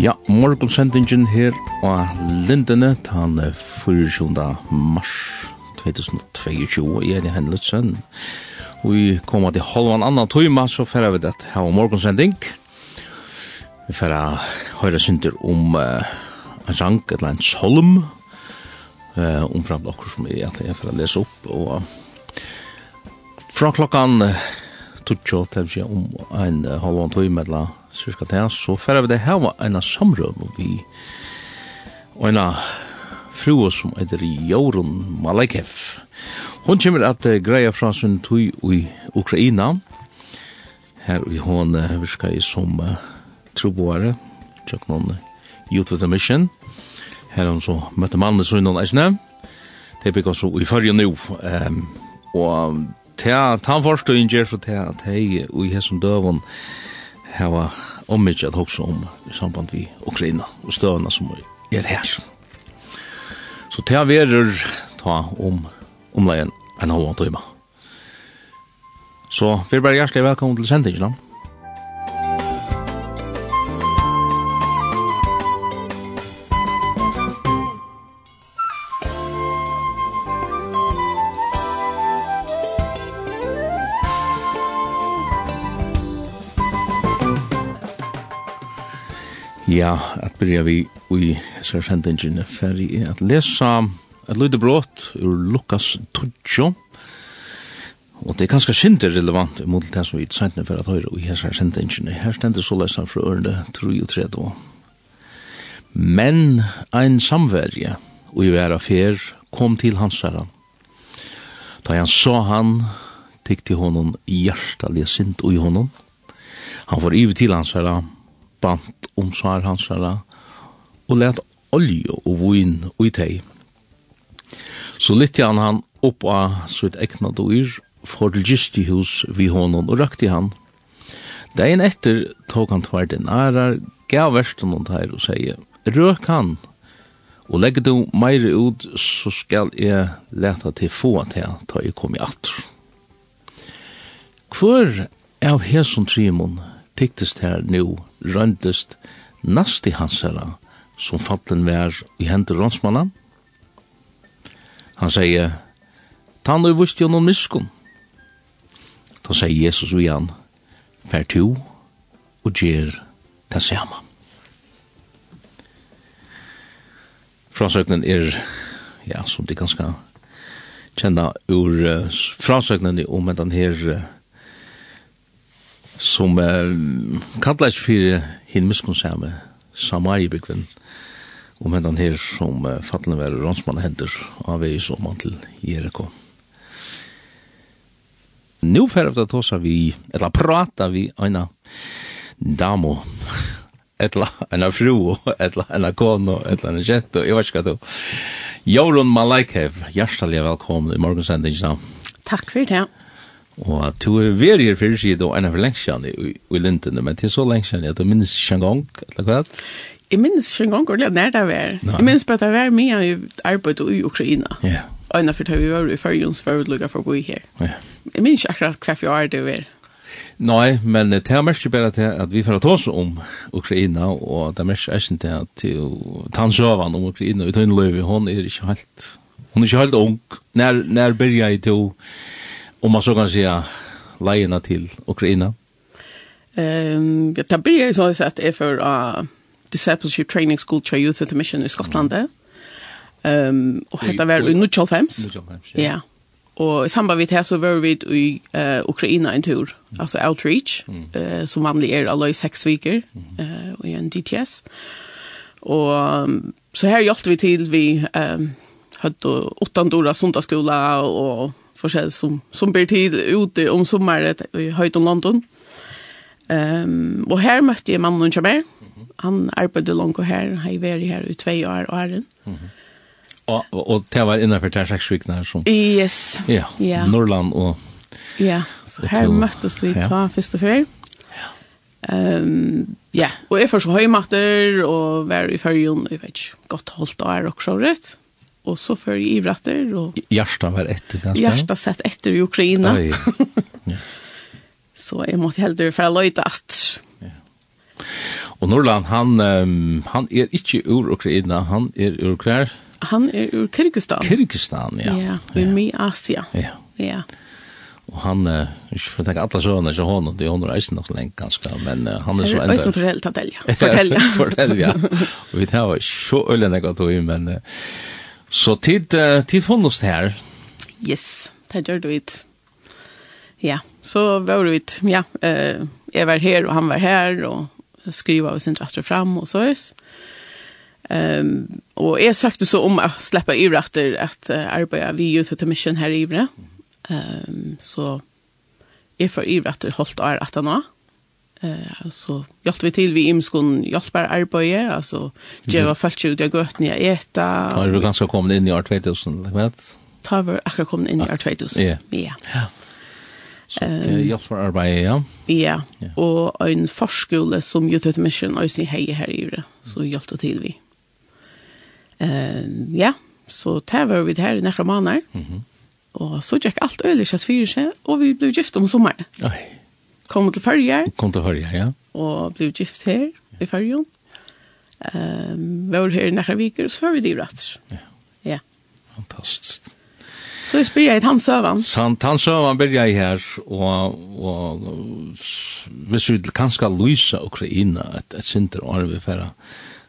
Ja, morgonsendingen her og lindene, han 24. mars 2022, jeg er det henne sønn. Vi kommer til halvan annan tøyma, så færer vi det her om morgensending. Vi færer høyre synder om uh, en sang, et eller annet solm, uh, om fremd okkur som jeg egentlig er for å lese opp, og uh, fra klokkan uh, tutsjå til vi om en uh, halvan tøyma, eller cirka det, så færer vi det her var en samrøm, og vi og en av frua som heter Jorun Malekev. Hon kommer at greia fra sin tui i Ukraina. Her i hon virka i som uh, troboare, tjokk noen Youth with a Mission. Her hon så møtte mannen som innan eisne. Det bygg også i fyrir nu. Um, og ta han forstå innger for ta at hei i hesson døvon hava ommiddja at hoksa om i samband vi Ukraina og støvna som er her. Så det er ta om omleien en halvann tøyma. Så vi er bare hjertelig velkommen til sendingen. Ja, at byrja vi i særsendingene ferdig i at lesa et lydebrot ur Lukas 12. Og det er ganske synder relevant mot det som vi er sættene for at høyre i her særsendingene. Her stender så lesa fra ørende 33. Men ein samverje, og i vera fer, kom til hans herra Da han sa han, tikk til honom hjertalige sint og i honom. Han får ivi til hans herra bant om svar hansara, og let olje og vin ui tei. Så lytte han han opp av sitt egna dyr, for til gisti hus vi honom og rakti han. Dein etter tog han tvær denarar, gav versten hon her og sier, røk han, og legger du meir ut, så skal jeg leta til få til ta jeg kom i atter. Hvor av hesson trimon tyktist her nu røntest nasti hansara som fallen vær i hendur rånsmanna? Han sier, «Tan og vust jo noen miskun». Da sier Jesus vi han, «Fær to og gjer ta samme». Frasøknen er, ja, som de ganske kjenner ur uh, frasøknen om den her uh, som uh, kallas for hin miskunnsamme Samaribygven og med den her som uh, fattelen var rånsmann henter av vei som man til Jericho. Nu fer av det tåsa vi, eller prata vi, eina damo, etla ena fru, etla ena kono, etla ena jento, jeg vet ikke hva du. Jorun Malaikev, hjertelig velkommen i morgensendingen. Takk for det. Og to er veri her fyrir sida og enn for lengst kjani i i lintene, men til så lengst kjani at du minnes ikke en gang, eller hva? Jeg minnes ikke en gang ordentlig nær det var. Jeg minnes bare at det var mye i arbeid i Ukraina. Ja. Og enn for det vi var i fyrjons for å lukke for å bo her. Ja. Jeg minnes ikke akkurat hva for år det var. Nei, men det er mest bare til at vi får ta oss om Ukraina, og det er mest ikke til at tannsjøven om Ukraina, utan løy, hun er ikke helt, hun er ikke helt ung. Når, når begynner jeg til om man så kan säga lejerna till Ukraina? Ehm, ja, det blir ju så att är för uh, discipleship training school trade youth at the mission i Skottland. Ehm, um, och heter väl i Nutchelfems. Ja. ja. Och i samband med det här så var vi i uh, Ukraina en tur, mm. alltså outreach, mm. uh, som vanlig är alla i sex veckor mm. uh, och i en DTS. Och um, så här hjälpte vi till vi um, hade åttan dora sundagsskola och forskjell som, som blir tid ute om sommeret i Høyton London. Um, og her møtte jeg mannen som er. Han arbeidde langt her, han har vært her i tve år og æren. Mm -hmm. Og, og, og det var innenfor til det her som... Yes. Ja, yeah. Norrland og... Ja, så her møttes vi ja. ta først og før. Um, ja, og jeg først høymatter og var i førjen, jeg vet ikke, godt holdt og er også rett och så för i vratter och Hjertet var ett ganska Hjertet sett efter i Ukraina. Oi. Ja. så jag måste helt for å lite att. Ja. Och Norland han um, han är inte ur Ukraina, han är ur hver? Han är ur Kyrgyzstan. Kyrgyzstan, ja. Ja, i ja. Asia. Ja. Ja. Och han eh jag får tenke alla såna så hånden, det hon reisen nog länge ganske, men uh, han er så ändå. Jag får Fortell, ja. Fortell, ja. Og Vi tar så øyne jag men uh, Så tid, uh, tid håndast her. Yes, det gjør du vidt. Ja, så var du vidt. Ja, uh, jeg var her, og han var her, og skriva av sin ratter fram, og så høres. Um, og jeg søkte så om å slippe i retter at uh, arbeidet vi ut til mission her i Ivre. Um, så jeg får i ratter holdt är att nå. Eh alltså hjälpte vi till vi imskon hjälper arbete alltså ge var fallet ut jag gått ner äta. Tar du ganska kommit in i år 2000, vet? Tar vi akkurat kommit in i år 2000. Ja. Ja. Så det hjälper arbete, ja. Ja. Och en förskola som Youth Mission och sin hej här i det. Så hjälpte till vi. Ehm ja, så tar vi det här i några månader. Mhm. Och så gick allt öligt så fyra och vi blev gifta om sommaren. Oj kom til Førje. Kom til Førje, ja. Og ble gift her i Førje. Um, vi var her i Nækra Viker, og så var vi det rett. Ja. ja. Fantastisk. Så jeg spyrir jeg i tannsøvann. Sant, tannsøvann blir jeg her, og, og hvis vi kanskje lyser Ukraina et, et synder og arve for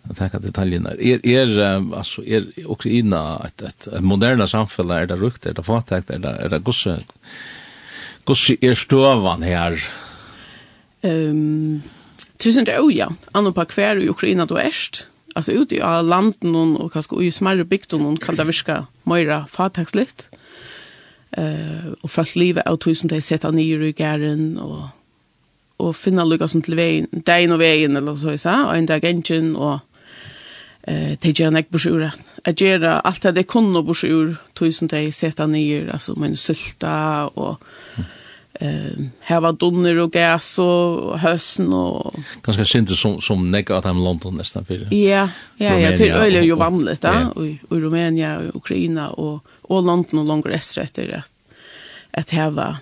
att tänka detaljerna. Er, er, alltså, er Ukraina ett, ett, ett moderna samfälle? Är det rukt? Är det fattigt? Är det, är det gosse? Gosse är stövan här? Ehm tusen det oja. Anno på kvar i Ukraina då erst. Alltså ute i landen och kanske i smärre bygden och kan det viska mera fatagsligt. Eh och fast livet av tusen det sätta ner i gären och och finna lugga som till vägen, dagen och vägen eller så så och en dag engine och eh te gjerne nek brosjur at gjer alt det kunno brosjur tusen dei seta nyer altså men sulta og eh här donner och gas och hösn och ganska sent som som nägga att han London nästan för. Ja, ja, ja, till öle ju vanligt där och i Rumänien och Ukraina och och London och längre österut är det att häva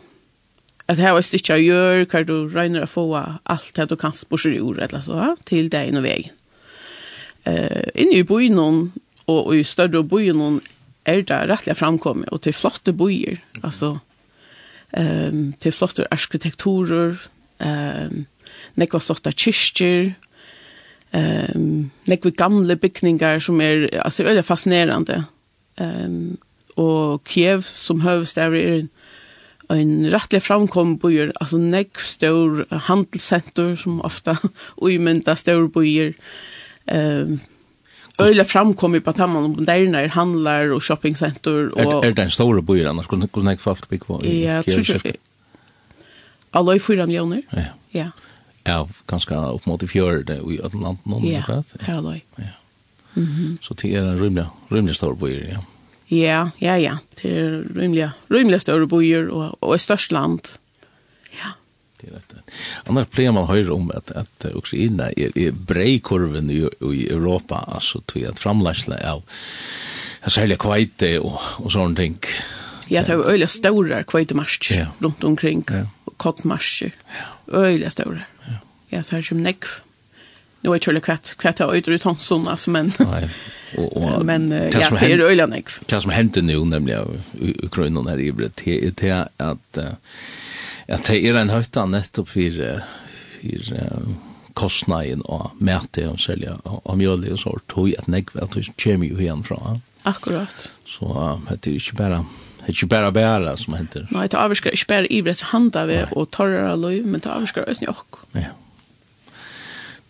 att var stitcha gör kan du regna få allt det du kan spåra ur eller så till dig och vägen. Eh inne i byn och i större byn är det rättliga framkomme och till flotta byar alltså Ehm til flotte arkitekturer, ehm nekva flotte kyrkjer, ehm nekva gamle bygningar som er altså, veldig fascinerande. Ehm og Kiev som høvestær er en, en rettelig framkom byer, altså nekv stor handelssenter som ofta uimynda stor byer, Ehm Øyla framkommer på tamman om der når handlar och shoppingcenter och är det en stor by annars kunde kunde jeg fast bygge på. Ja, tror jag. Alla i fyra miljoner. Ja. Ja. Ja, ganska upp mot i fjør det i Atlanten om det. Ja, alla. Ja. Mhm. Så det är en rymliga rymliga stor by, ja. Ja, ja, ja. Det är rymliga rymliga stora byar och och ett störst land. Det är rätt. Annars plejer man höra om att, att Ukraina är, är brejkurven i, i Europa. Alltså till att framläsla av att sälja kvajte och, och sådana ting. Ja, det är öliga stora kvajtemarscher ja. runt omkring. Ja. Och kottmarscher. Ja. Öliga stora. Ja. ja, så här som nekv. Nu är det kvätt, kvätt har öjder i tonsson, alltså, men... Nej. Och, och, men ja, det är öliga nekv. Det som händer nu, nämligen i Ukraina när det är det är att... Uh, Ja, det er en høyta nettopp for, for um, kostnaden og mæte og selja og mjølig og sånt, tog at negve at det kommer jo igjen fra. Akkurat. Så uh, det er ikke bare Det er ikke bare bæra som henter. Nei, det avskar ikke bare ivrets handa ved og torrere løy, men det avskar også nye okk. Ja.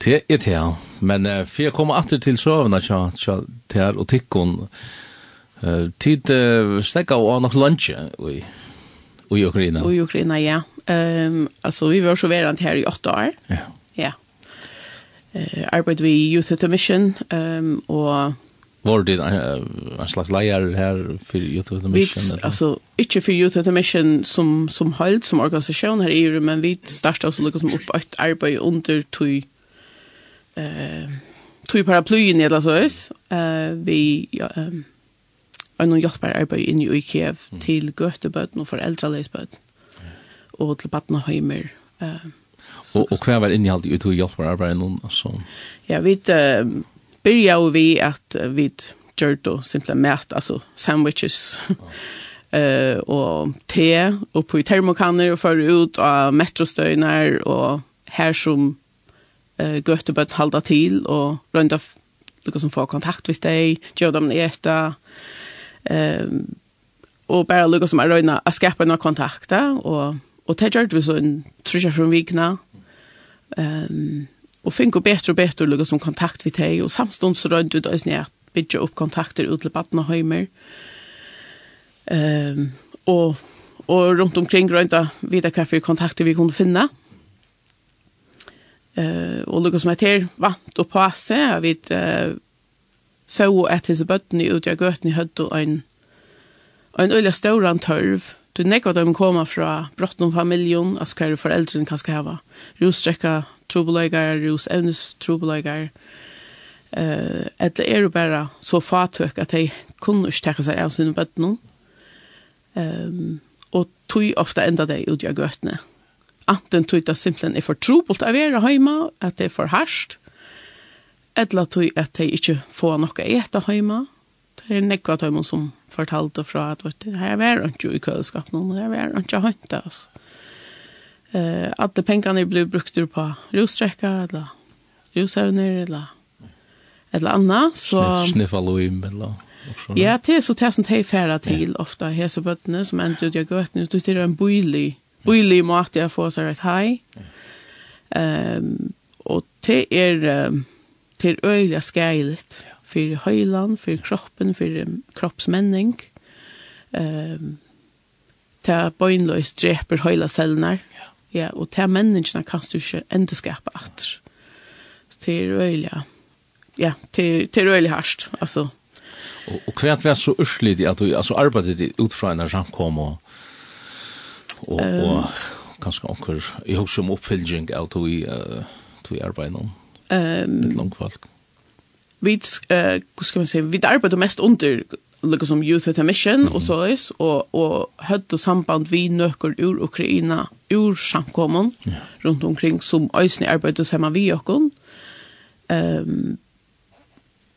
Det er det, ja. Men uh, for jeg kommer alltid til søvnene, til her og tikkun, uh, tid uh, stekka og nok lunsje, og I Ukraina. I Ukraina, ja. Ehm um, alltså vi var så verant här i åtta år. Ja. Ja. Eh uh, arbetade vi Youth at the Mission ehm um, och var det en slags lejer här för Youth at the Mission. Vi, alltså inte för Youth at the Mission som som halt som organisation här i EU men vi startade så liksom upp ett arbete under tui eh uh, tui paraplyen eller så. Eh uh, vi ja, um, og noen hjelper arbeid inn i Kiev mm. til gøtebøten og foreldreleisbøten og til badnehøymer. Uh, og, og hva var innhold i to hjelper arbeid noen? Altså? Ja, vi uh, begynte jo vi at uh, vi gjør det simpelthen mat, altså sandwiches, uh, og te, og på termokanner og fører ut av metrostøyner, og her som uh, gøtebøten halda til, og rundt av lukka som får kontakt med deg, gjør dem etter, Ehm och bara lukka som att röna att skapa några kontakter och och ta gjort vi så en från vikna. Ehm och finka bättre och bättre lukka som kontakt vi tei och samstundis så runt ut oss ner bygga upp kontakter ut till barn och hemmer. Ehm och och runt omkring runt där vita kaffe kontakter vi kunde finna. Eh och lukka som att här vant och passa við eh så at hese bøttene ut av gøtene hødde en, en øyla stauran tørv, Du nekva dem koma fra brottnum familjon, altså hva er foreldren kan skal hava. Rostrekka trobelegar, rus evnes trobelegar. Eh, etter er jo bare så fatøk at de kunne ikke tekka seg av sine bøttene. Um, og tog ofta enda det ut av gøtene. Anten tog det simpelthen er for trobelt av er heima, at det er for harsht, Etla tog at de ikke får noe etter hjemme. Det er nekva av dem som fortalte fra at vet, det her er ikke i køleskapen, og her var ikke høynt, altså. Uh, at de pengene blir brukt på rostrekker, eller rosevner, eller eller annet. Så, Sniffa loim, eller Ja, det er så det som de færre til ja. ofte. Hesebøttene som endte ut i gøttene, det er en bøylig, bøylig måte jeg får seg rett hei. Um, og det er... Um, til er øyelig skæligt for høyland, for kroppen, for kroppsmenning. Um, det er dreper høyla cellene. Ja. ja og det menneskene kan du ikke enda skapa at. Til det øyelig, ja, til, til øyelig hørst. altså. Og, og hva er det så urslidig at du altså, arbeidet ut fra en samkom og, og, um, og kanskje anker, jeg husker om oppfylging av du i, uh, du i arbeidet noen? Ehm um, långt folk. Vi eh hur ska man säga vi arbetar mest under liksom som youth with a mission mm -hmm. och så is och och hött och samband vi nökor ur Ukraina ur samkommun yeah. runt omkring som ösni arbetar samma vi och kon. Ehm um,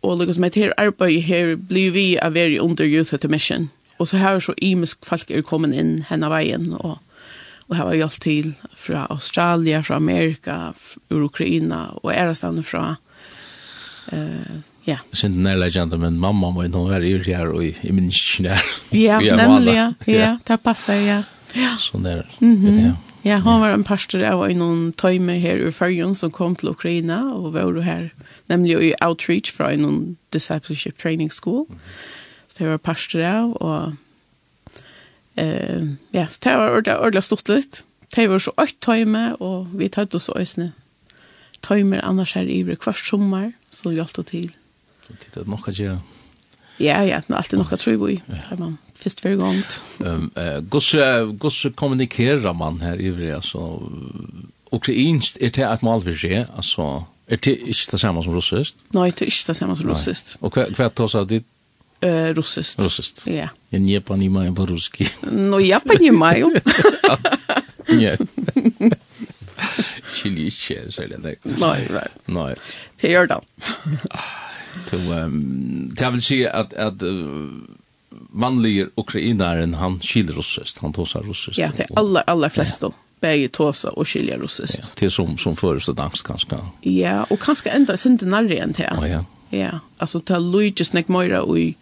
och liksom med här arbete här blir vi a very under youth with a mission. Och så här så imisk folk är kommen in henne vägen och og har hjulpet til fra Australia, fra Amerika, ur Ukraina og ærestandet fra eh, Ja. Sind nærleggende, men mamma må nå være i her og i min kjær. Ja, nemlig, ja. Ja, det passer, ja. Ja. Sånn det, ja. Ja, han var en pastor av en tøyme her ur Førjen som kom til Ukraina og var jo her, nemlig i outreach fra en discipleship training school. Så det var pastor av, og Eh, ja, det var ordentlig, ordentlig stort litt. Det var så økt tøyme, og vi tatt oss øsne tøymer annars her i hver sommer, så vi alt og til. Det er nok å gjøre. Ja, ja, det er alltid nok å tro i, har man først hver gang. Um, hvordan kommunikerer man her i hver, altså, ukrainsk er det et mål vi seg, altså, er det ikke det samme som russisk? Nei, det er ikke det samme som russisk. Og hva, er det tar seg ditt Eh, russiskt. Russiskt. Ja. Я не понимаю по-русски. Ну, я понимаю. Нет. Чили исчез, eller nej. Nej, nej. Nej. Det gör det. Så, um, det vill säga att, att uh, manliga ukrainaren, han skiljer russiskt, han tåsar russiskt. Ja, det är alla, alla flesta. Ja. Bäge tåsa och skilja russiskt. Ja, det är som, som först och dansk kanske. Ja, och kanske ända sin till närre än det. Ja, ja. Ja, alltså ta Luigi snack mer i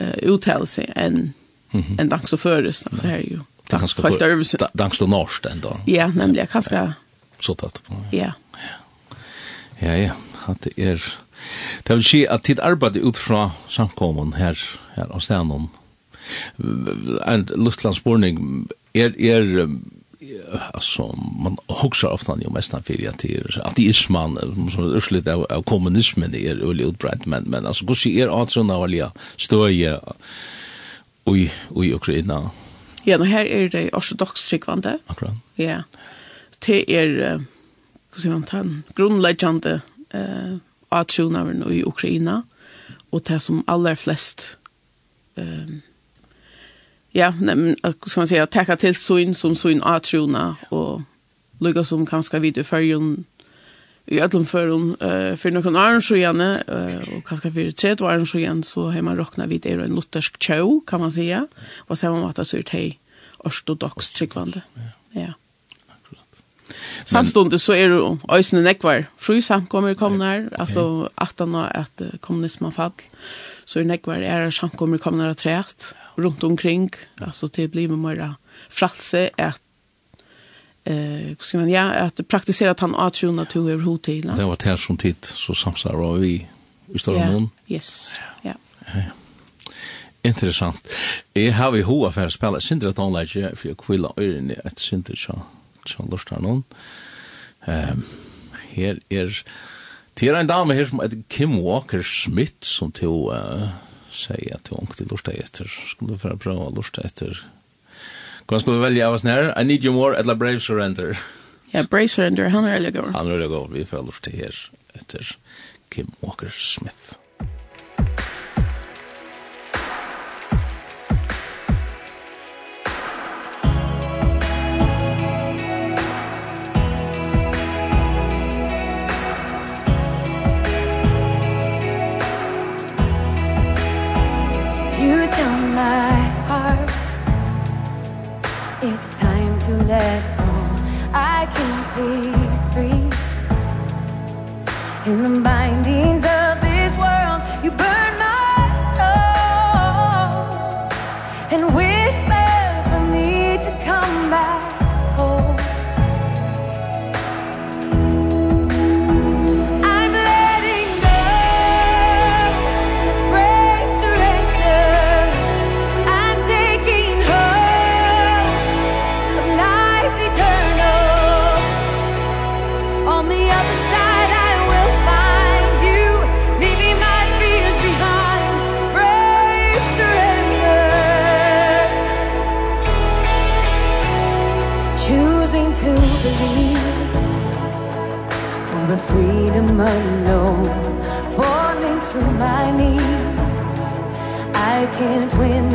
uh, uttalelse enn mm -hmm. en dagsföres alltså här ju. Det kanske fast övs dags då norskt ändå. Ja, nämligen kanske så tatt på. Ja. Ja, ja, At det er... det vil si at tid arbeid ut fra samkommen her, här av stenen. En lustlandsborning er är alltså man huxar ofta ju mest när för att att det är man som urslut av, av kommunismen är ölig utbrett men men alltså går sig är att såna olja stöje oj oj Ukraina. Ja, nå her är det ortodox tryggvande. Akkurat. Ja. Det är hva sier man den grunnleggjande eh atjonaven i Ukraina och det som aller flest ehm ja, men ska man säga tacka till syn som syn atrona och lugga som kanske i förjon i allom förjon eh för någon annan så gärna och kanske för tredje var så igen så har man rockna vid det en luthersk show kan man säga och sen har man varit så ut hej ortodox tryggvande. Ja. Samstundes så är det ösnen ekvar. Fru samkommer kommer när, alltså att han har ett kommunismanfall. Mm så er nekvar er samkommer kommer træt rundt omkring, altså det blir med mer fralse at eh ska man ja att praktisera att han har tjuna till över hotell. Det var här som tid så samsar vi vi står yeah. någon Yes. Ja. Yeah. Interessant. Jeg har vi hoa for å spille Sindre Tonleitje, for jeg kvilla øyren i et Sindre Tonleitje, som lortar noen. Um, her er Det er en dame her som heter Kim Walker Smith som tog uh, säga att hon till lörsta efter. Skulle för att prova lörsta efter. skal skulle velge av oss nær? I need you more eller brave surrender. Ja, brave surrender. Han er veldig god. Han er veldig god, Vi får lörsta her etter Kim Walker Smith. be free. In the mind I can't win.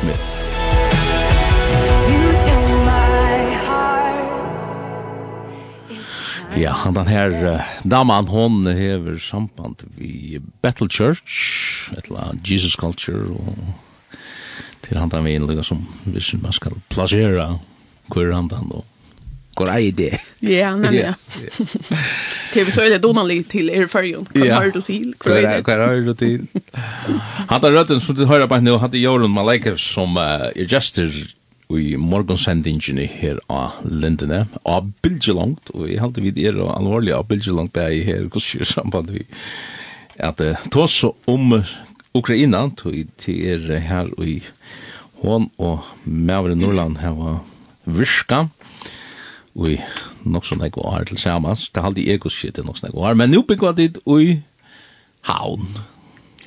Smith. Ja, han den her uh, damen, hon hever samband vi Battle Church, etla Jesus Culture, og til han den vi innlega som hvis man skal plassera hver han den, og hver ei det. Ja, nemlig. Ja. TV så är det Donald till er förjon. Vad har du till? Vad har du till? Han har rötten som du hör på nu hade Jorun Malaker som är gestor i morgonsendingen her av Lindene, av Bilgelangt, og jeg halte vid er og alvorlig av Bilgelangt bæg her, hos kjør samband vi, at uh, tås om Ukraina, til er her og i hånd og Mavre Norland her var virka, i nok sånn jeg var til samans. Det halde jeg også skjedd i nok sånn jeg var. Men nå bygger jeg dit i havn.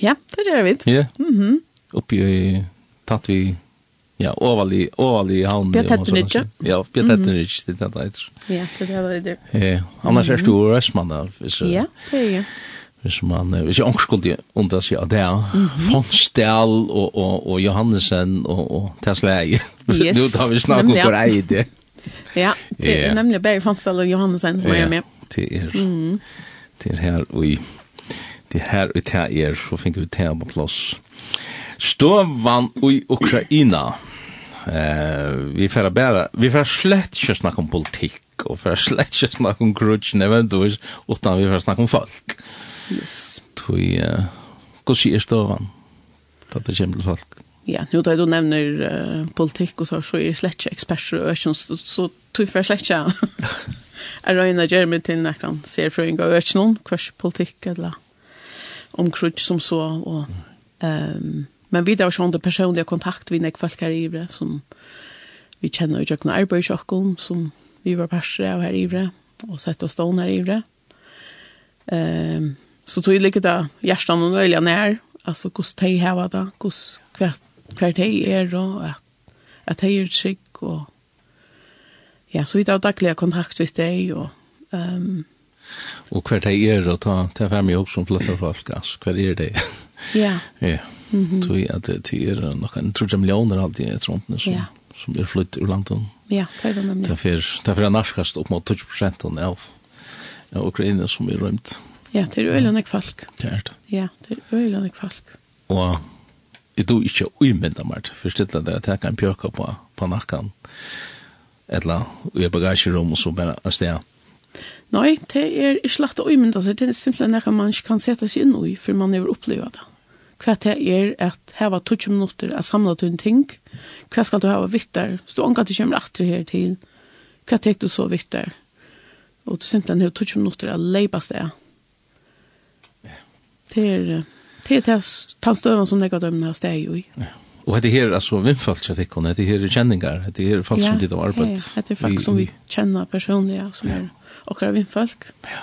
Ja, det gjør vi. Ja. Mm -hmm. Oppi i, tatt vi, ja, overlig, overlig havn. Bjøtt etter nidje. Ja, bjøtt etter nidje, det er det etter. Ja, det er det etter. Ja, annars er du røstmann av. Ja, det er jeg. Hvis man, hvis jeg ångst skulle undra seg av det, Fonsdal og, og, og Johannesen og, og Tesla Eie. Yes. Nå tar vi snakk om hvor eie det. Ja, det är nämligen Berg Fonstall och Johansen som är med. Det er, mm. det er här och i det her og til er, så finner vi til på plats. Stovan i Ukraina. Eh, vi får bara vi får slett ikke snakke om politik og får slett ikke snakke om grudge eventuellt utan vi får snakke om folk. Yes. Tui, uh, er ser stovan? Det är kämpigt folk. Ja, nu då du nämner uh, politik och så så är slett inte experter och så så, så tror för slett inte. Är det ena Jeremy till när kan se för en gång någon kurs politik eller om krutch som så och ehm um, men vi då har ju personliga kontakt vi när folk här i Ivre som vi känner ju jag när arbetschocken som vi var passer av här i Ivre och sett oss då här i Ivre. Ehm så tog jag lika där hjärtan och öliga när alltså hur steg här var det hur kvart hver de er, og at, at de er trygg, og ja, så vidt av daglige kontakt med de, og um, Og hver de er, og ta, ta frem i opp som flytter folk, altså, hver er det? ja. ja. Mm -hmm. Tog at de er noen, tror jeg millioner alltid er trontene som, ja. som er flytt ur landet. Ja, det er det nemlig. Det er for norskast opp mot 20 av, av Ukraina som er rømt. Ja, det er øyne folk. Det er det. Ja, det er øyne folk. Og jeg tror ikke umynda meg, for stille det at jeg kan pjøke på, på nakken, eller i bagasjerom og så bare av sted. Nei, det er ikke lagt å umynda seg, det er simpelthen noe man ikke kan sette seg inn i, for man har opplevd det. Hva det er at heva 20 minutter er samlet til en ting, hva skal du ha vitt der, så du omgå du kommer etter her til, hva tek du så vitt der, og du simpelthen har 20 minutter er leibast det. Det er... Det er den støven som jeg har dømmet av steg i. Og det her, altså, vimfalt jeg tenker, det her er kjenninger, det her er folk som ditt arbeid. Ja, det er folk som vi kjenner personlig, som er akkurat vimfalt. Ja.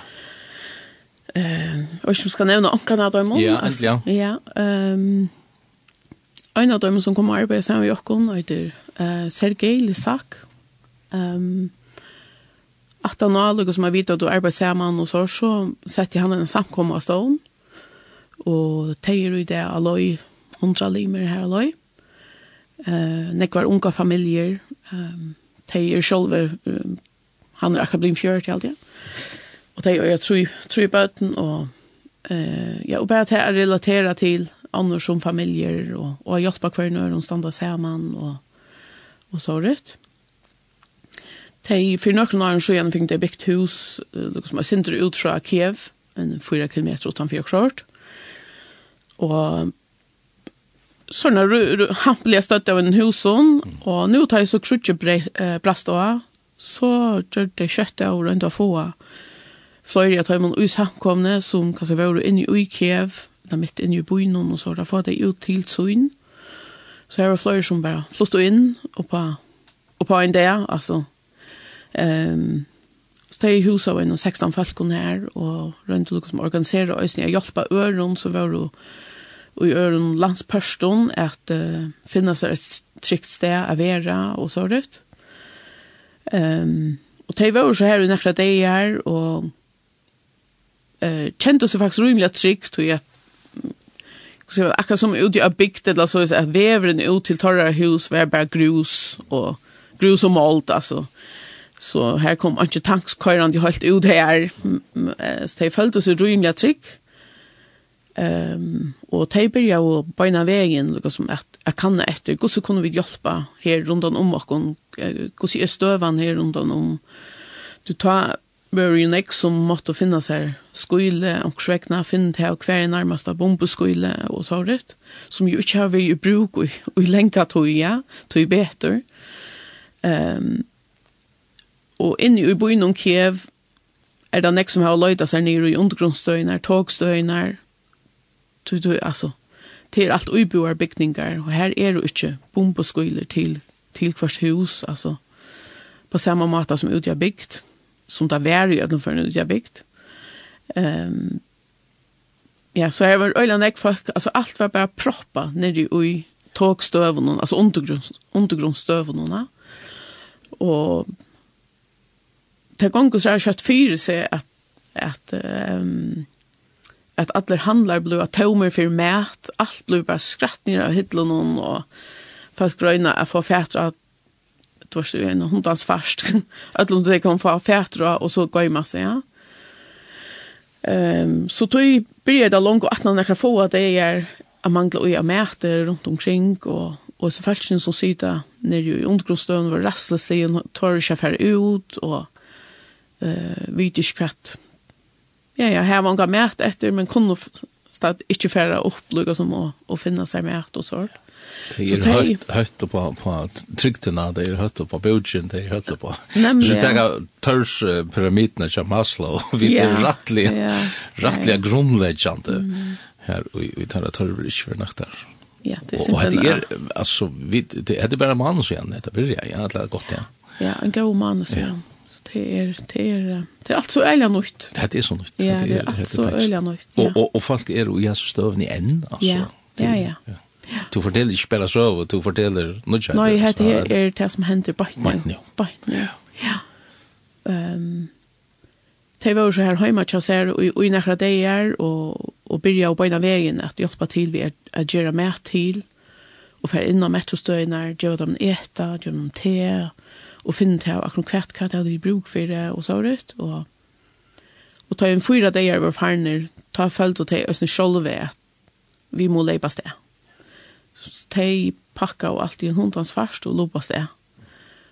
Og som skal nevne omkring av dem. Ja, endelig, ja. Ja, En av dem som kommer og arbeid sammen med Jokkon, heter uh, Sergei Lissak. Um, at han har noe som har vidt at du arbeider sammen og så, så setter han en samkommet av stånd og teier i det aloi, hundra limer her aloi. Uh, nekvar unga familjer, um, teier sjolver, um, han er akkurat blim fjørt i alt det. Og teier er tru, i bøten, og uh, ja, og bare at jeg relaterer til annars som familjer, og, og hjelpa hver når hun standa saman, og, og så rett. Tei, for nøkken åren så igjen fikk det byggt hus, uh, som er sindre ut fra Kiev, en 4 kilometer utanfor Kjørt og sånne hampelige støtte av en husen, og nå tar jeg så krutje brast av, så gjør det kjøttet av rundt å få fløyre at man er samkomne som kanskje var inne i Kiev, da midt inne i byen, og så da får det ut til søyn. Så her var fløyre som bare flott inn, og på, og på en dag, altså. Um, så tar i hus av en 16 falkene her, og rundt og som organiserer, og jeg hjelper øren, så var det og i øren landspørsten at uh, finne seg et trygt sted å være og så rett. Um, og det var jo så her i nekra deg her, og uh, kjente oss faktisk rymelig trygt, og jeg Så akkurat som ut i bygd eller så att vävren ut till torra hus var bara grus och grus och malt alltså. Så här kom inte tankskörande helt ut här. Så det följde så rymliga tryck. Ehm um, och tejper jag och bena vägen liksom som att jag kan efter hur så kunde vi hjälpa här runt om och kon hur så är stövan här runt om du tar Murray Neck som måste finnas här skulle och skräckna finn till och kvar i närmaste bombeskulle och så rätt som ju inte har vi i bruk och, och länka toja tog bättre ehm um, och inne i byn om Kiev är det nek som har löjda sig nere i undergrundstöjnar, tågstøynar, du, du, altså, til alt uiboar bygningar, og her er det ikke bomboskøyler til, til hvert hus, altså, på samme måte som utgjør bygd, som det var i ødelen for en utgjør bygd. Um, ja, så jeg var øyne jeg folk, altså alt var bare proppa nedi i togstøvene, altså undergrunnsstøvene, og det gong så har jeg kjøtt fyre seg at, at um, at alle handler ble blue atomer för mät allt blue bara skrattningar av hyttene og folk grønne er for fætre at det var ju en hundans fast att om det kom få fätra och så går ju massa ja. Ehm så tog började långt att när jag få att det är att mangla och jag mäter runt omkring och och så falsken som sitter nere i undergrundsstøen var rastløslig og tør ikke færre ut og eh, vidisk kvett ja, ja, her var han mæt etter, men kunne stad ikke fære opplugga som å, å finne seg mæt og sånt. Det er høyt, høyt på, på trygtene, det er høyt på bøtjen, det er høyt på... Nemlig, ja. Så det er tørs pyramidene til Maslow, vi er rettelig, rettelig grunnleggjende her, og vi tar det tørre ikke for nakt der. Ja, det er simpelthen... Og det er, altså, vi, det er bare manus igjen, det er bare, ja, det er godt, ja. Ja, en god manus igjen. Ja det er det er det er alt så öliga nytt. Det er så nytt. Ja, det er alt så öliga nytt. Og og og folk er jo ju så stövna i än alltså. Ja, ja, ja. ja. Du forteller ikke bare så, og du forteller noe kjent. Nei, det her er det som hender beiten. nå. ja. Beiten, ja. ja. Um, det var jo så her hjemme til oss her, og i nærkere det er, og, og byrja å beina veien, at hjelpa til vi er, er gjøre mer til, og for innom og mett gjøre dem eta, gjøre dem te, og finne til akkurat kvett hva det hadde bruk for det og så rett. Og, og ta en fyra dager var farner, ta følt og ta øsne sjolve at vi må leipa sted. Så ta pakka og alt i en hundans fast og lopa sted.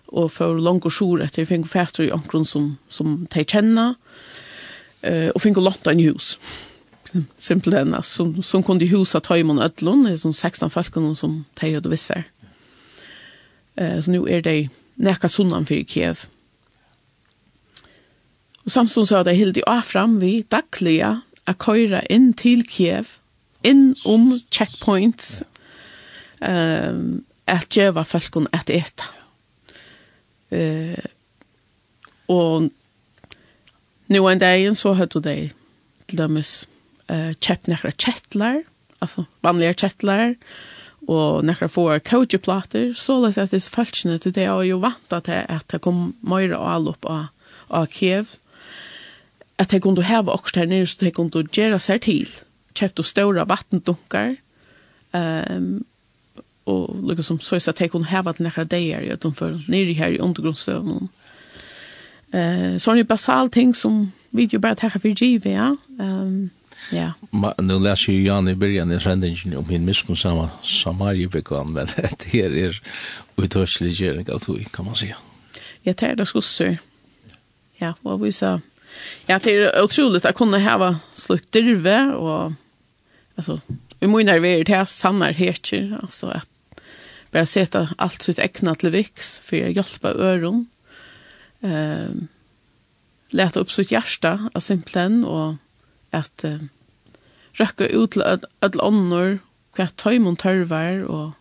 Og for langt og sjor etter finne fætter i omkron som, som ta kjenna, eh, og finne lotta en hus. Simpelthen, som, som kunde husa Taimon Ødlund, det er sånn 16 folkene som ta og visser. Eh, så nu er det nekka sunnan fyrir Kiev. Og samstånd så hadde jeg hildi avfram vi daglige a køyra inn til Kiev, inn om checkpoints, um, at djeva falkon at eta. Uh, og nu en dag så hadde de til dømes uh, kjepp nekra kjettlar, altså vanlige kjettlar, og nekra få coachplater, så løs at det är falskene til det, är jo vant at det, at det kom mer og all opp av, av Kiev, at det kunne heve okst her nere, så det kunne gjøre seg til, kjøpt og større vattendunkar, um, og liksom så at det kunne heve at nekra deier, at de får nere her i undergrunnsstøvnen. Uh, så er det basal ting som vi jo bare tar for givet, ja, um, Ja. Nu läser ju Jan i början i sändningen om min miskunnsamma samarjebekvann, men det här är utörslig gärning av tog, kan man säga. Jag tar det skosser. Ja, vad vi sa... Ja, det är otroligt att kunna häva slukt dyrve och... Alltså, vi må ju nervera det sannar heter, alltså att bara sätta allt sitt äckna till vix för att hjälpa öron. Ehm um, lätta upp sitt hjärta av simplen och at uh, røkka ut til alle ånder, hva tøymon tørvar, og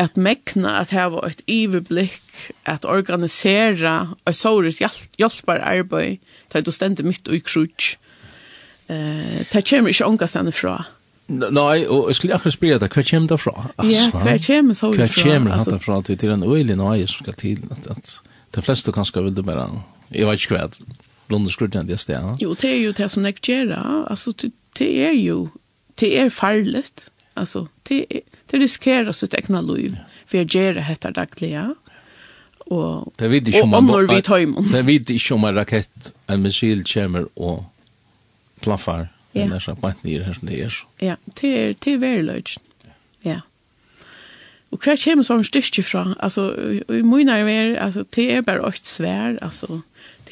at mekna at hava eit iverblikk, at organisera eit såret hjelpar arbeid, ta du stendur mitt og i krutsk. Eh, det kommer ikkje ångastane fra. Nei, og jeg skulle akkurat spørre deg, hva kommer det fra? ja, hva kommer så fra? Hva kommer det fra? Det er en øyelig nøye som skal til, at de fleste kanskje vil det bare, jeg vet ikke hva, blonde skruttan det stedet. Jo, det er jo det som jeg gjør. Altså, det, det er jo, det är farligt. Alltså det, det riskerar sitt egna liv. För jag gjør det etter dagliga. Och det vet ikke om man, vi tar imot. Det vet ikke om en rakett, en missil kommer och plaffar. Ja. Det är så bare nye her som det så. Ja, det är, det är veldig løs. Ja. Och hver kommer som styrke fra? Alltså, i mine er, alltså, det är bara ett svär. Alltså,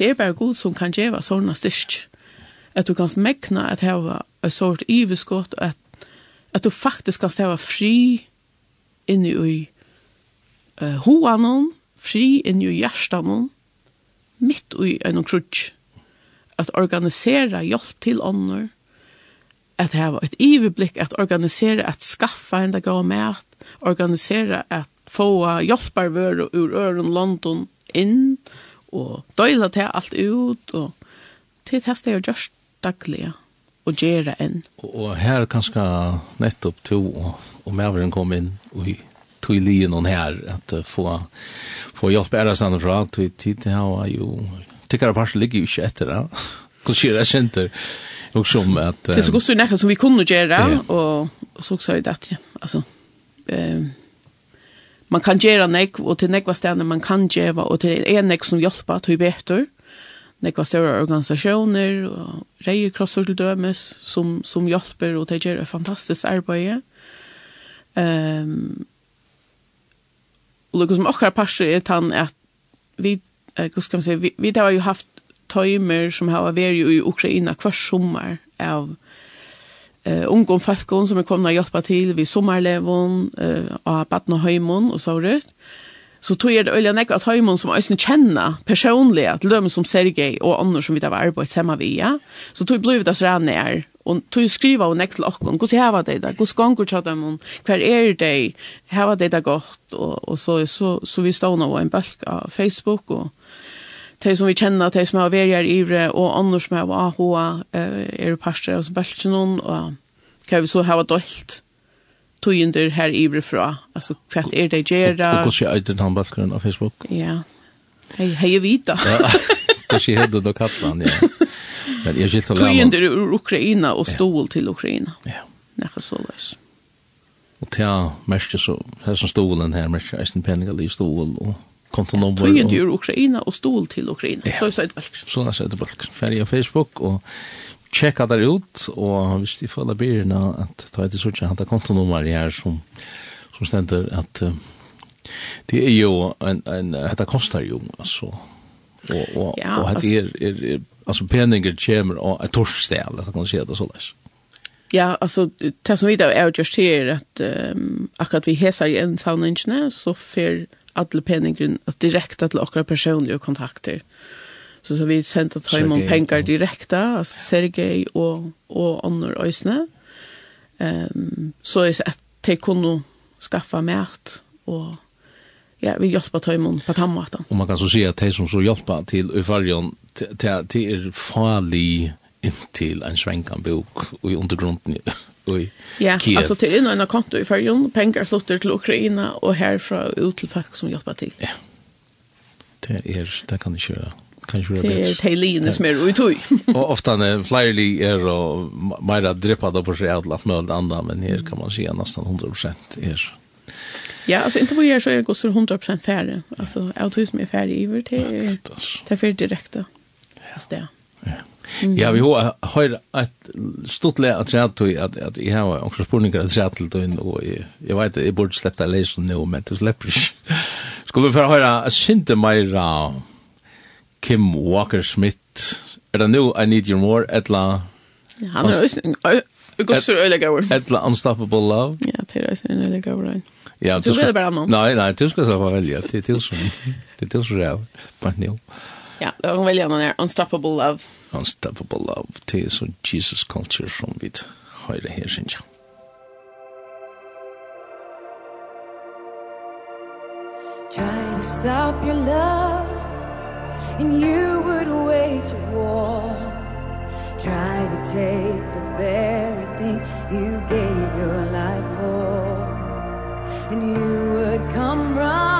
det er bare god som kan gjøre sånne styrke. At du kan smekne at hava et sort iveskott, at, at du faktisk kan stäva fri inni i uh, hoanen, fri inni i hjertanen, mitt i en krutsk. At organisera hjelp til ånder, at var et iveblikk, at organisera, at skaffa en dag mat, organisera at få hjelparvører ur øren London inn, og og døyla til alt ut, og til testa jeg gjørst daglige, og gjøre enn. Og, og her kanskje nettopp to, og, og maveren kom inn, og tog lige noen her, at uh, få, få hjelp ære stedet fra, tog tid til her, og jo, tikkere parser ligger jo ikke etter det. Hvordan skjer det kjenter? Och som att det så går så nära som vi kunne kunde og, og så sa jeg jag ja, altså eh man kan gjøre nek, og til nekva stedene man kan gjøre, og til en nek som hjelper, til betur, nekva større organisasjoner, og reiekrosser til dømes, som, som hjelper, og til gjøre fantastisk arbeid. Um, og det som akkurat passer er tann at vi, hva skal man si, vi, vi har jo haft tøymer som har vært i Ukraina hver sommer av eh ungom falkon som er komna att hjälpa til vid sommarlevon eh av Batna Höjmon og så rut. Så tog jag det øyelig näck at Høymon som ösn kjenner personlig, at løm som Sergei og andre som vi har var sammen hemma via. Så tog blev det så där när och tog skriva och näck till och hur häva det där. Hur skångur chat dem hver er det häva det da godt, og, og så så så vi stod nå en bølg av Facebook og de som vi kjenner, de som har vært her ivre, og andre som har vært AHA, er pastor hos Belgien, og hva vi så har dølt tøyender her ivre fra. Altså, hva er det gjerne? Og hvordan er det han bakgrunnen av Facebook? Ja, hei, hei vita. Ja, hvordan er det da kattene, ja. Men jeg skilt Tøyender ur Ukraina og stål til Ukraina. Ja. Nekka så løs. Og til jeg merker så, her som stålen her, merker jeg eisen penninger i stål, og kontonummer. Ja, tøyen gjør Ukraina og stol til Ukraina. Ja. Så er det Balkan. Så er det Balkan. Färg på Facebook och checka där ut, och hvis de føler bilderna att ta etter sortje hanta kontonummer här som, som ständer att uh, det är ju en, en, dette kostar ju alltså och och ja, og dette är är er, altså peninger kommer av et torsdag, det kan man si det så där. Ja, altså, det som vi da er just her, at um, akkurat vi hesar i en sauningene, så fer alle peningren att direkta till våra kontakter. Så så vi sent att hem om pengar direkta, alltså Sergej och och Annor Ösne. Ehm um, så är det att de kunne skaffa mat och ja, vi hjelper tøymon på tammaten. Og man kan så si at de som så hjälpa til Øyfarjon, det er farlig inntil en svenkan bok og i undergrunden i ja, Kiev. Ja, alltså og en konto i färjan, pengar flyttar til Ukraina och härifrån ut til folk som hjelper til. Ja. Det är det kan inte göra. Kanske det är Tejlin som är ut och Och ofta när flyerly är och mera drippade på sig allt möjligt andra men här kan man se nästan 100% är Ja, alltså inte på er så är det gosser 100% färre. Alltså, autism som är färre i vart det är färre direkta. Fast det. Ja. Mm. Ja, vi har har ett stort lä att säga till att att jag har också spurningar att säga till då och jag vet jag borde släppa läsen nu men det släpper. Skulle vi få höra synte mera Kim Walker Smith. Är det nu I need you more etla? Ja, han är Jag går så öliga ord. Etla Unstoppable Love. Ja, det är en öliga ord. Ja, du ska... Nej, nej, du ska så välja. Det är till så. Det är till så räv. Men nu. Ja, det var väl den Unstoppable Love. Unstoppable Love, det är så Jesus culture som vi har det här syns. Try to stop your love And you would wage a war Try to take the very thing You gave your life for And you would come running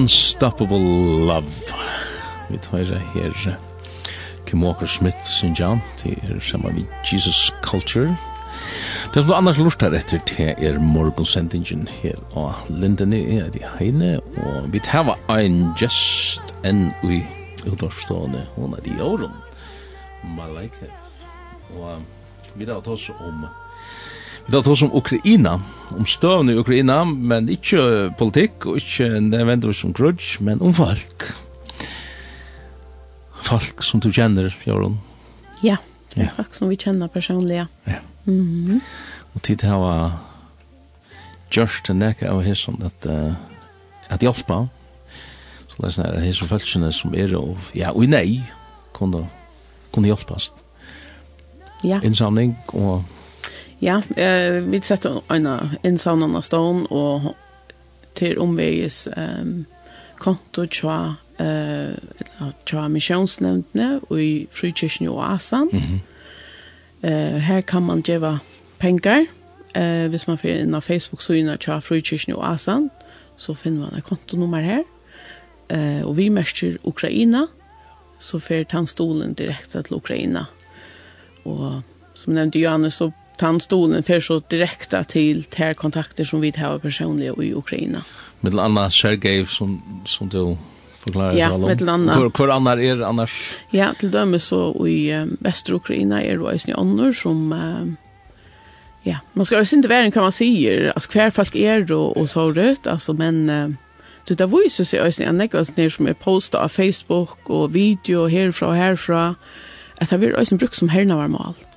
Unstoppable Love. Vi tar her Kim Walker Smith sin jam, til er sammen vi Jesus Culture. Det som du annars lort her etter, til er morgonsendingen her og Lindene, er de heine, og vi tar ein just enn ui utårstående, hun er de åren, Malaika. Og vi tar oss om, vi tar oss om Ukraina, om støvn i Ukraina, men ikke politikk, og ikke nødvendigvis som grudge, men om folk. Folk som du kjenner, Jørgen. Ja, ja. folk som vi kjenner personlig, ja. ja. Mm -hmm. Og tid her var gjørst til nekka av hesson at, uh, at hjelpa, så det er sånn her hesson følelsene som er, og, ja, og nei, kunne, kunne hjelpast. Ja. Innsamling og Ja, eh, vi sätter en insamling av stån och till omväges ehm konto tja eh tja missionsnämndne och i frikyrkan i Oasan. Mm -hmm. Eh här kan man ge pengar. Eh hvis man får in på Facebook så innan tja frikyrkan i Oasan så finner man ett kontonummer här. Eh och vi märker Ukraina så får han stolen direkt till Ukraina. Och som nämnde Johannes så den stolen för så direkta till ter kontakter som vi har personliga i Ukraina. Med Anna Sergej som som du förklarar ja, om. Med Anna. För för annar är annars. Ja, till dem så i um, västra Ukraina är det ju annor som um, ja, man ska ju inte vara kan man säga, alltså kvar folk är då och så rött alltså men uh, Du da var ju så en jag nere som er postet av Facebook och video herfra og härifrån. Att det var også brukt som härna var mal. Mm.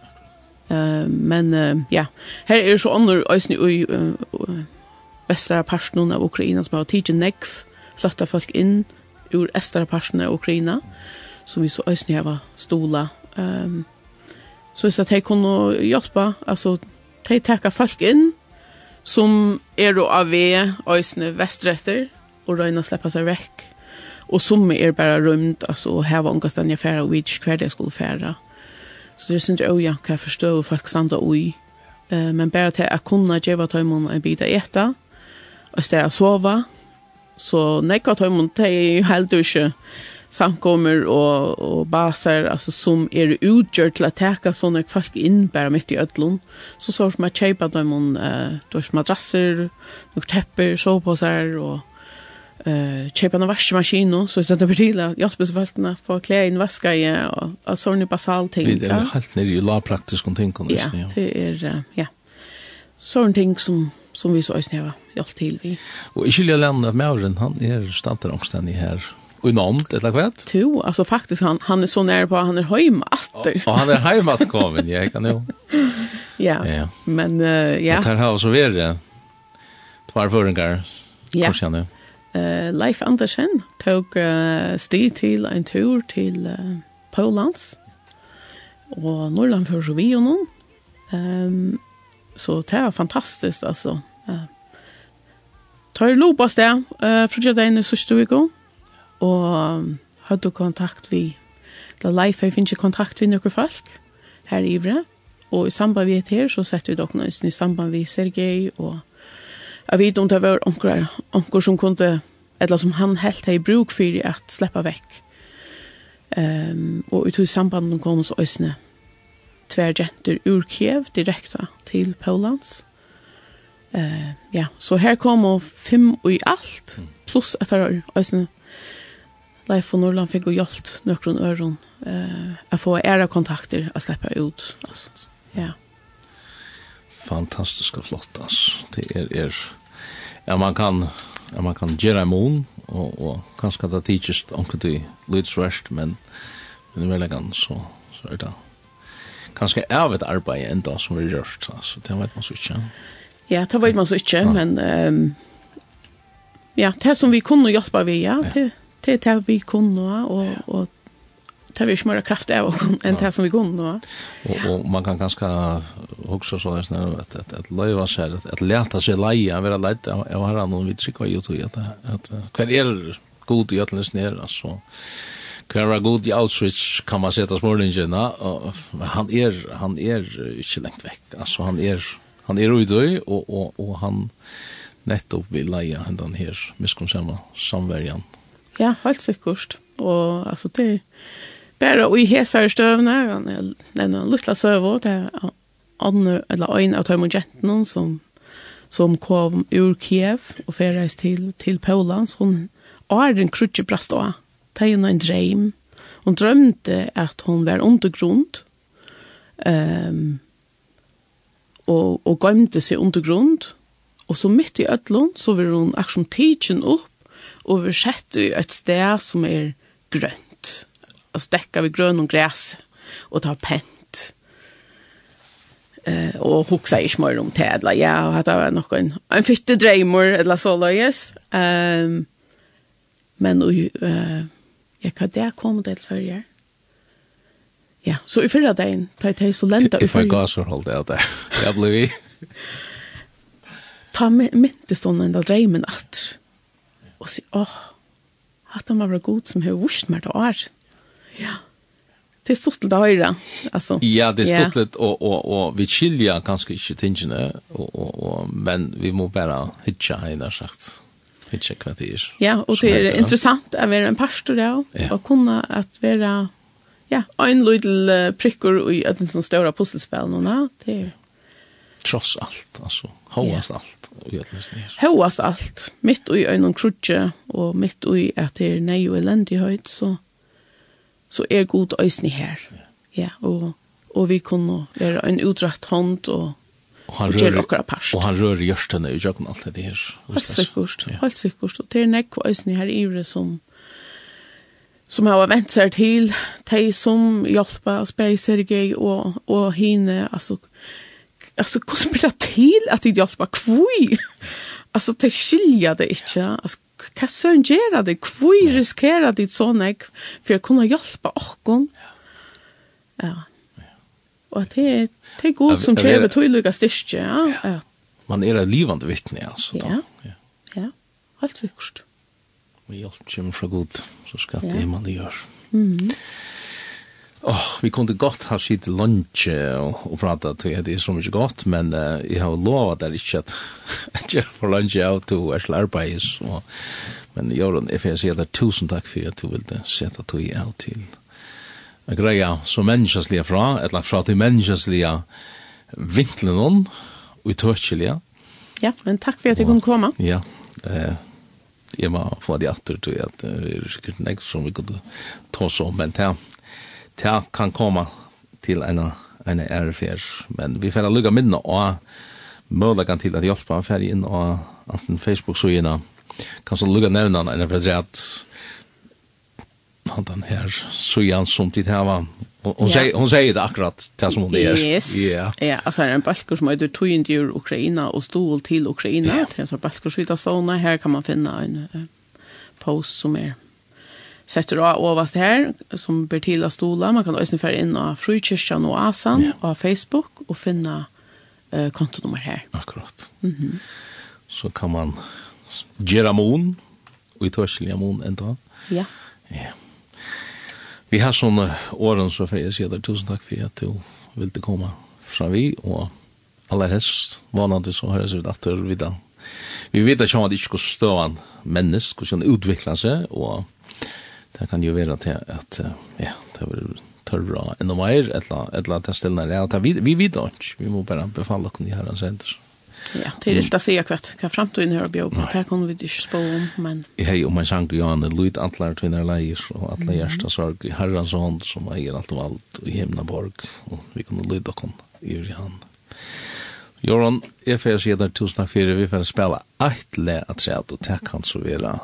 Men uh, ja, her er så andre øyne i uh, vestre parten av Ukraina som har tidlig nekv, flytta folk inn ur estre parten av Ukraina, som vi så øyne har stola. Um, så hvis de kunne hjelpe, altså de takker folk inn, som er av ved øyne vestretter, og røyne slipper seg vekk. Og som er bare rømt, altså, her var unga stedet jeg færre, og vi ikke hver det skulle færre. Så det er sin jo ja, hva jeg forstår folk standa ui. Uh, men bare til jeg kunne gjøre tøymon en bit av etta, og sted jeg sova, så nekva tøymon til jeg helt ikke samkommer og, og baser, altså som er utgjør til å teka sånne folk inn bare mitt i ødlån. Så så som jeg kjeipa tøymon, uh, madrasser, noen tepper, soveposer og eh köpa en vaskmaskin så så det blir till jag hoppas vart när få klä in vaska i och så nu basal ting. Det är helt nere i la praktiskt kon tänka nu. Ja, det är ja. Sån ting som som vi så snäva allt till vi. Och i Julia Landa Mauren han är stantar också i här i namn eller kvätt? Jo, alltså faktiskt han han är så nära på han är hemma Og han är hemma att komma, jag kan ju. Ja. ja. Men uh, ja. Det här har så vidare. Två förringar. Ja. Kanske nu. Ja. Uh, Leif Andersen tog uh, sti til en tur til uh, Polans og Norrland for vi og noen. Um, så det var fantastiskt alltså. Uh, tar lopa sted, uh, for det er en sørste viko og um, hadde kontakt vi da Leif jeg finner kontakt vi noen folk her i Ivre og i samband vi er her så setter vi dere i samband vi Sergei og jeg vet om det var onker, onker som kunde, eller som han helt hade bruk för att släppa vekk. Um, och ut i samband med kom så ösne tvär jenter ur Kiev direkta till Polans. Uh, ja, så här kom fem och i allt, plus att det øsne. Leif og Norland fikk jo hjalt nøkron øron eh, å få ære kontakter å slippe ut. Altså. Ja fantastiska flott alltså. Det är er, ja, man kan ja, man kan göra en mån och, och kanske det teaches omkring till lydsröst men men väl kan så så är det kanske är ett arbete ändå som vi gör så det vet man så inte. Ja, det vet man så inte men ehm um, ja, det som vi kunde hjälpa vi ja, det det det vi kunde och och tar vi smöra kraft av en det som vi går Og, Och man kan ganska också så at, at, att att løyva seg, at, att leta seg sig leja vara lätta och har noen vi trykker i tror at, att at hver är god i alldeles ner altså. Hver er god i outreach kan man sette smålingene, men han är han är inte lengt vekk, altså han är han är ute och och og han nettopp vil leie den här miskomsamma samverjan. Ja, helt sikkert. Och alltså det bara i hesar stövna han den han lukla sövo det annor eller en av tøymon jenten som som kom ur Kiev og färdades til til Polen så hon är en krutje brast då. Det är en dröm. Hon drömde att hon var undergrund. Ehm um, og og gøymde seg undergrund. Og så mitt i ødlån, så vill hun akkurat tidsen opp, og vi sett i et sted som er grønt og stekka vi grøn og græs og ta pent. Eh, og hugsa i smør om det, eller ja, og det var nok en, en fytte dreimer, eller så løyes. Um, men og, uh, ja, hva det kom det til før jeg? Ja, så i fyrra dagen, ta i teg så lenta i fyrra. Jeg får gasser holdt det der. Jeg ble vi. Ta myntestånden da dreimen at, og si, åh, oh, at han var god som har vurs meg til året Ja. Det är stort att höra alltså. Ja, det är stort och och och vi skiljer kanske inte tingene och och och men vi måste bara hitta hela sagt. Hitta vad det är. Ja, och det är intressant att vara en pastor ja, och kunna att vara ja, en liten prickor i ett sån stora pusselspel nu Det är tross allt alltså hoast yeah. allt och ner. Hoast allt mitt i en krutje och mitt i att det är nej och eländighet så så er god ösni her. Ja, og, og vi kunne være en utrakt hånd og Og han rör och, han rör görstene i jögn allt det här. Helt säkert. Ja. Helt säkert. Och det är näck vad ösni här i det som som har vänt sig till de som hjälpa och spejser gej och, och hinne. Alltså, alltså hur blir det till att de hjälpa kvui? Alltså det skilja det inte. Alltså vad sörn gör det? kvui riskerar det så nek för att kunna hjälpa och Ja. Och det är det god som kräver tydliga styrke. Ja. ja. Man är ett livande vittne alltså. Ja. Ja. ja. Allt riktigt. Vi hjälper dem så god så ska det man det gör. Mm. Oh, vi kunde gott ha sitt lunch och, och prata till det är så mycket gott men uh, jag har lovat där inte att jag gör för lunch out to as larpais men Jordan if jag säger det tusen tack för att du det sätta dig out till en greja så människasliga fra eller fra till människasliga vinklen hon och törskliga Ja, men tack för att du kunde komma. Ja, eh jag var få det åter till att det är säkert nästa som vi kunde ta så men här det kan komma til en, en RFR. Men vi får lukka minna og mølagan til at hjelpa ferdig inn og anten Facebook så Kanskje lukka nevna en president han her sujan som tid hava. Hon yeah. säger hon säger det akkurat det som hon är. Yes. Ja. Ja, alltså en balkor som heter Twin ur Ukraina och stol till Ukraina. Yeah. Det är så balkor som heter såna här kan man finna en post som är setter av overast her, som ber til av stola. Man kan også fære inn av Frukirsten og Asan ja. og Facebook og finne uh, kontonummer her. Akkurat. Mm -hmm. Så kan man gjøre mån, og i tørselja mån enda. Ja. Ja. Vi har sånne åren så får jeg si deg Tusen takk for at du vil komme fra vi, og aller helst vanlig så høres vi datter videre. Vi vet ikke om at det ikke skal stå en menneske, hvordan utvikler seg, og det kan jo være til at, ja, det var tørre enda mer, eller at det stillene er, at vi, vi vet ikke, vi må bare befale oss i herrens hender. Ja, det er ikke å si akkurat hva fremtiden her bjør, men det kan vi ikke spå om, men... Hei, og man sang jo an, lyd atler tvinner leier, og atler hjertet sorg i herrens hånd, som eier alt og alt i himnaborg, og vi kunne lyde oss i han. Joran, jeg får si at tusen takk for det, vi får spille et le at tre, og det kan så videre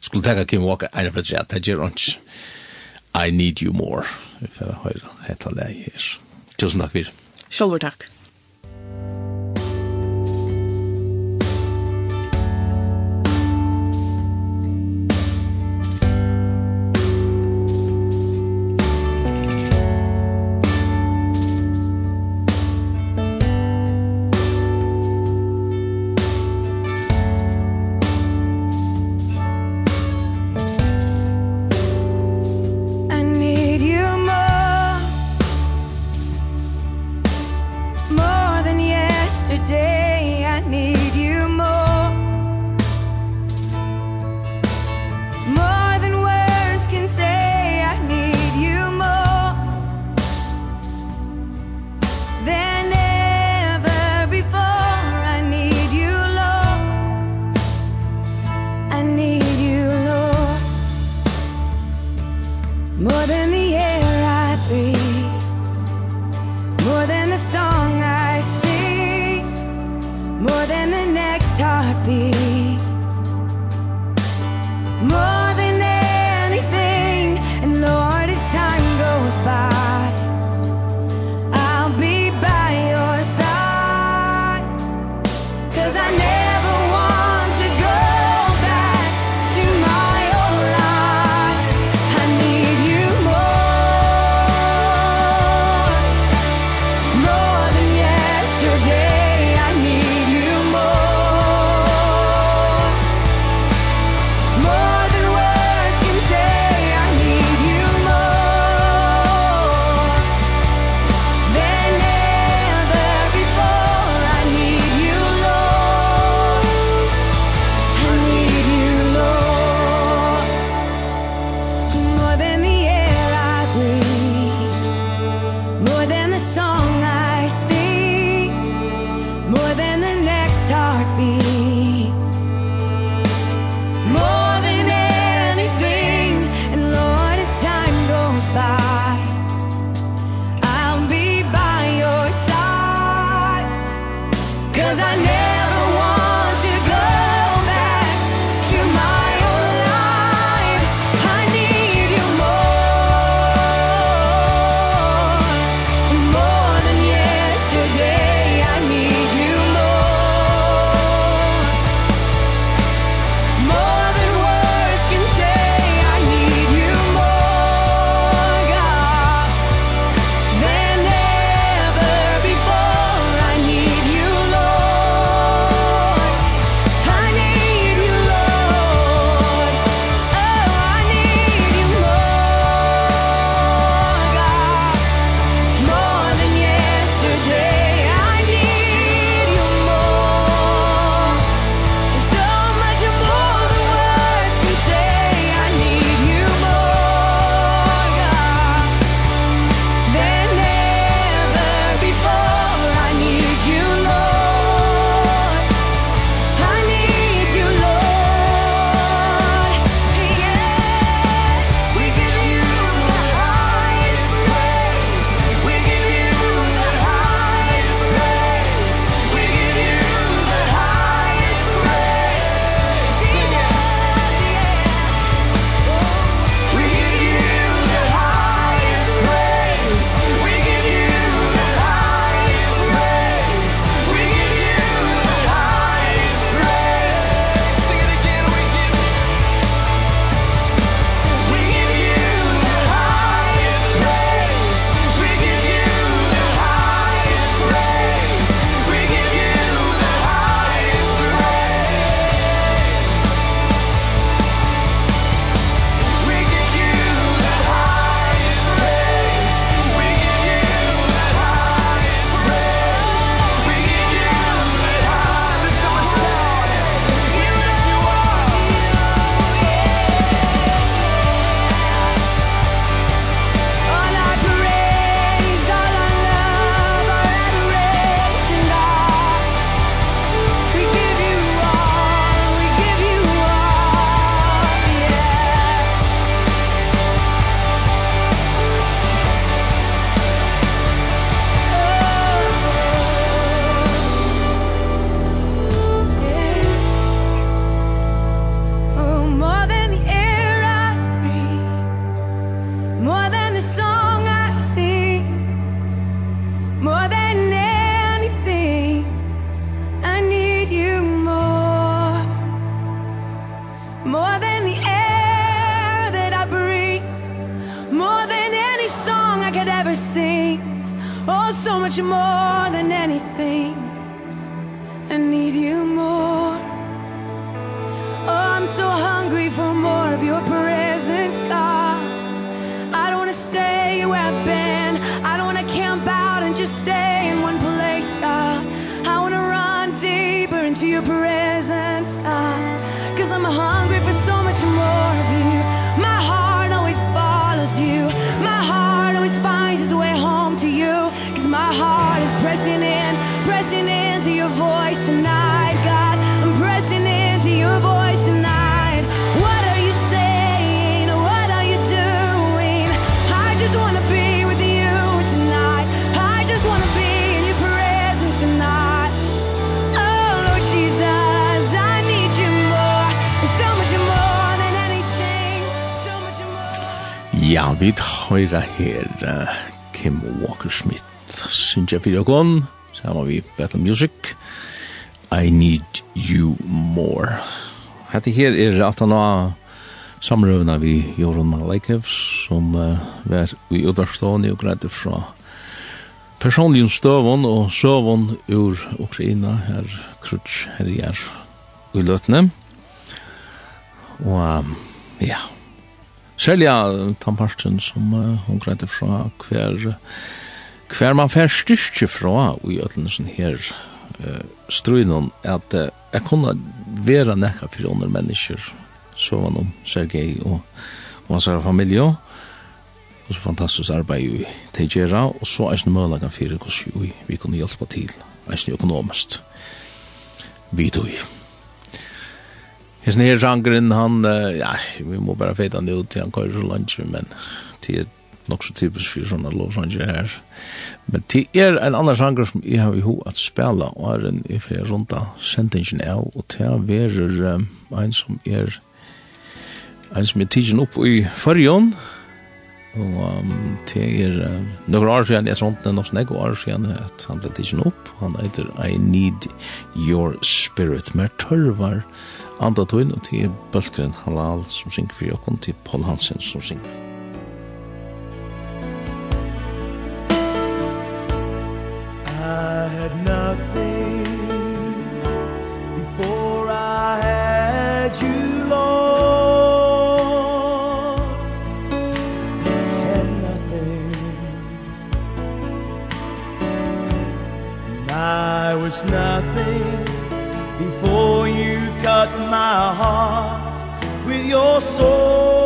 skulle tenka Kim Walker, en for at det gjør ikke. I need you more, if jeg høyre, hetta det her. Tusen takk for. Sjølver takk. heartbeat much more vi høyra her uh, Kim Walker-Smith Sinja Fyriakon Sama vi Battle Music. I Need You More. Hette her er at han har samrøvna vi Jorun Malaikev som uh, var i Udarstående og greide fra personligen støvun og søvun ur Ukraina. Her krutsch her i er uløtne og um, ja, Selja tamparten som uh, hun greide fra hver, hver man fer styrke fra i øtlensen her uh, strøynen at uh, jeg kunne være nekka for andre mennesker så var noen Sergei og, og hans her familie og så fantastisk arbeid i Tegera og så er det mulig for hvordan vi kunne hjelpe til er det økonomisk vidt og Hesen her genren han ja, vi må bare feta han ut til han kører så lunch men det er nok så typisk for sånne lovsanger her. Men det er en annan genre som jeg har i ho at spela og er en i flere rundt av sentingen är og det er verer um, en som er en som er tidsen opp i förrjon og um, det er um, noen år siden, jeg tror ikke det er noen snakk år siden at han ble tidsen opp. Han heter I Need Your Spirit mer tørvar. Anda tøyn og til Bølgren Halal som synger for Jokon til Paul Hansen som synger. I had nothing before I had you Lord I had nothing and I was nothing my heart with your soul.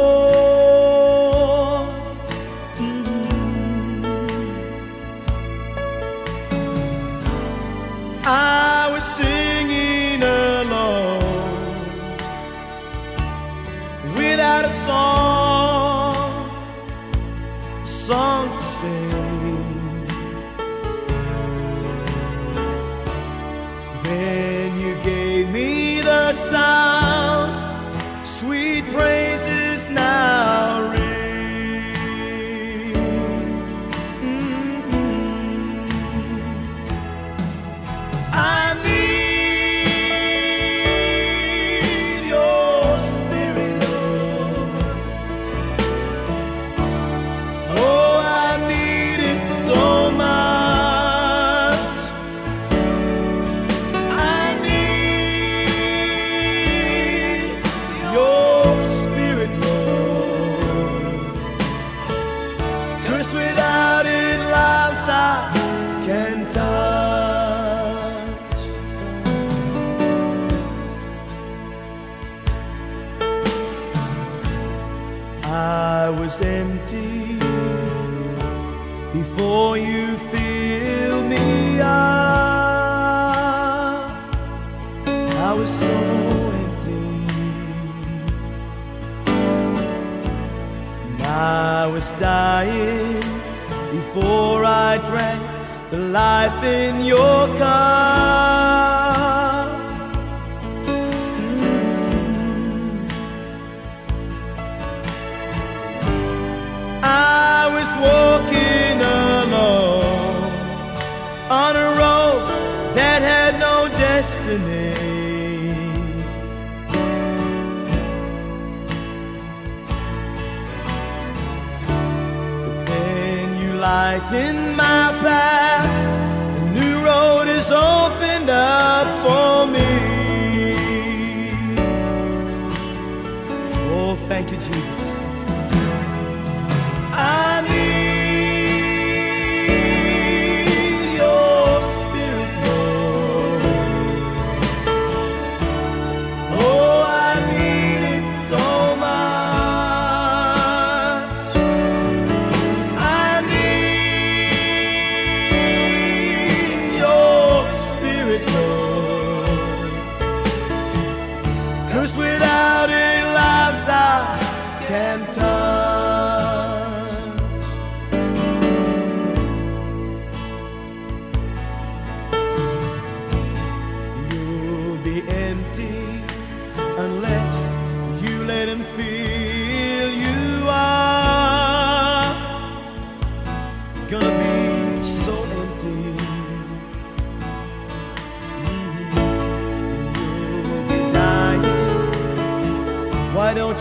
can't touch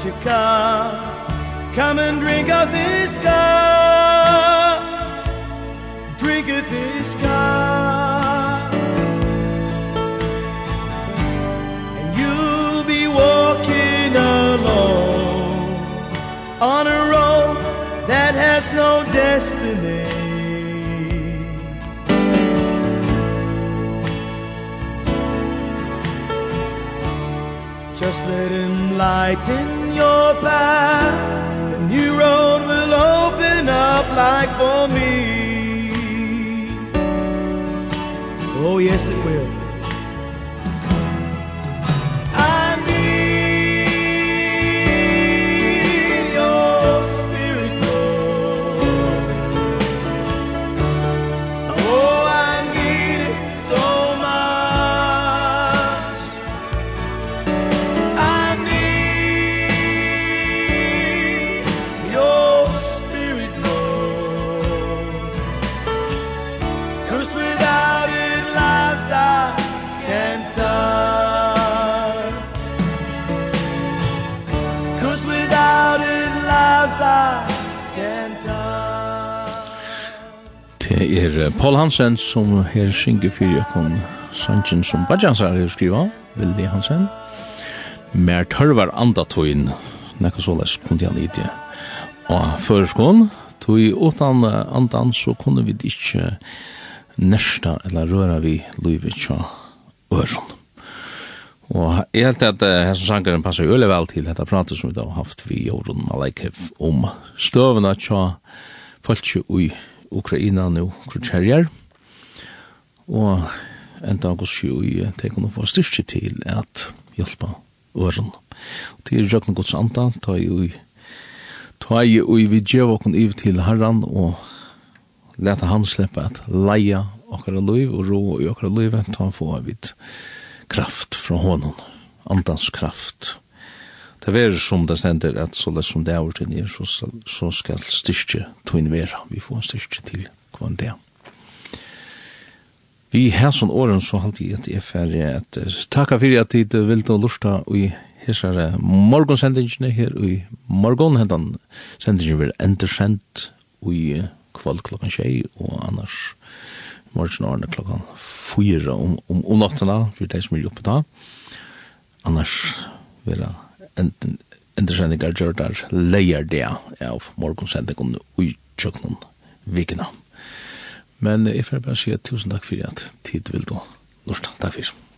won't you come. Come and drink of this cup. Drink of this cup. And you'll be walking alone On a road that has no destiny. Just let him lighten your path. A new road will open up like for me. Oh yes it will. Paul Hansen som her synger fyrir okon sangen som Bajansar her skriva, Vildi Hansen. Mer tørvar andatoin, nekka såles kundi han idje. Og førskån, i utan andan så kunne vi ikkje nesta eller røra vi luivet tja øron. Og jeg helt at her som sangeren passer jo vel til dette pratet som vi da har haft vi i Jorun Malekhev om støvene tja folk i Ukraina nu, krutjerjer. og enda gos jo i teken å få styrke til at hjelpa åren. Til røkken gods anta, ta i ui, ta i ui vi djev okken iv til herran, og leta han slippe at leia okkara liv, og ro i okkara liv, ta få av kraft fra honom, andans kraft det er som det stender at så det som det er til nere, så, så skal styrke tog vera. Vi får en styrke til kvann det. Vi har sånn åren så alltid at jeg er ferdig at takk for at tid vil du lusta og i hessar morgonsendingene her i morgon hentan sendingen vil endersendt og i kvall klokkan tjei og annars morgen årene klokkan fyra om, om, om nattena for de som er oppe da annars vil jeg enten gjør der leier det av morgonsendingen ui tjøkkenen vikina. Men jeg får bare si tusen takk for at tid vil du. Norsdag, takk for.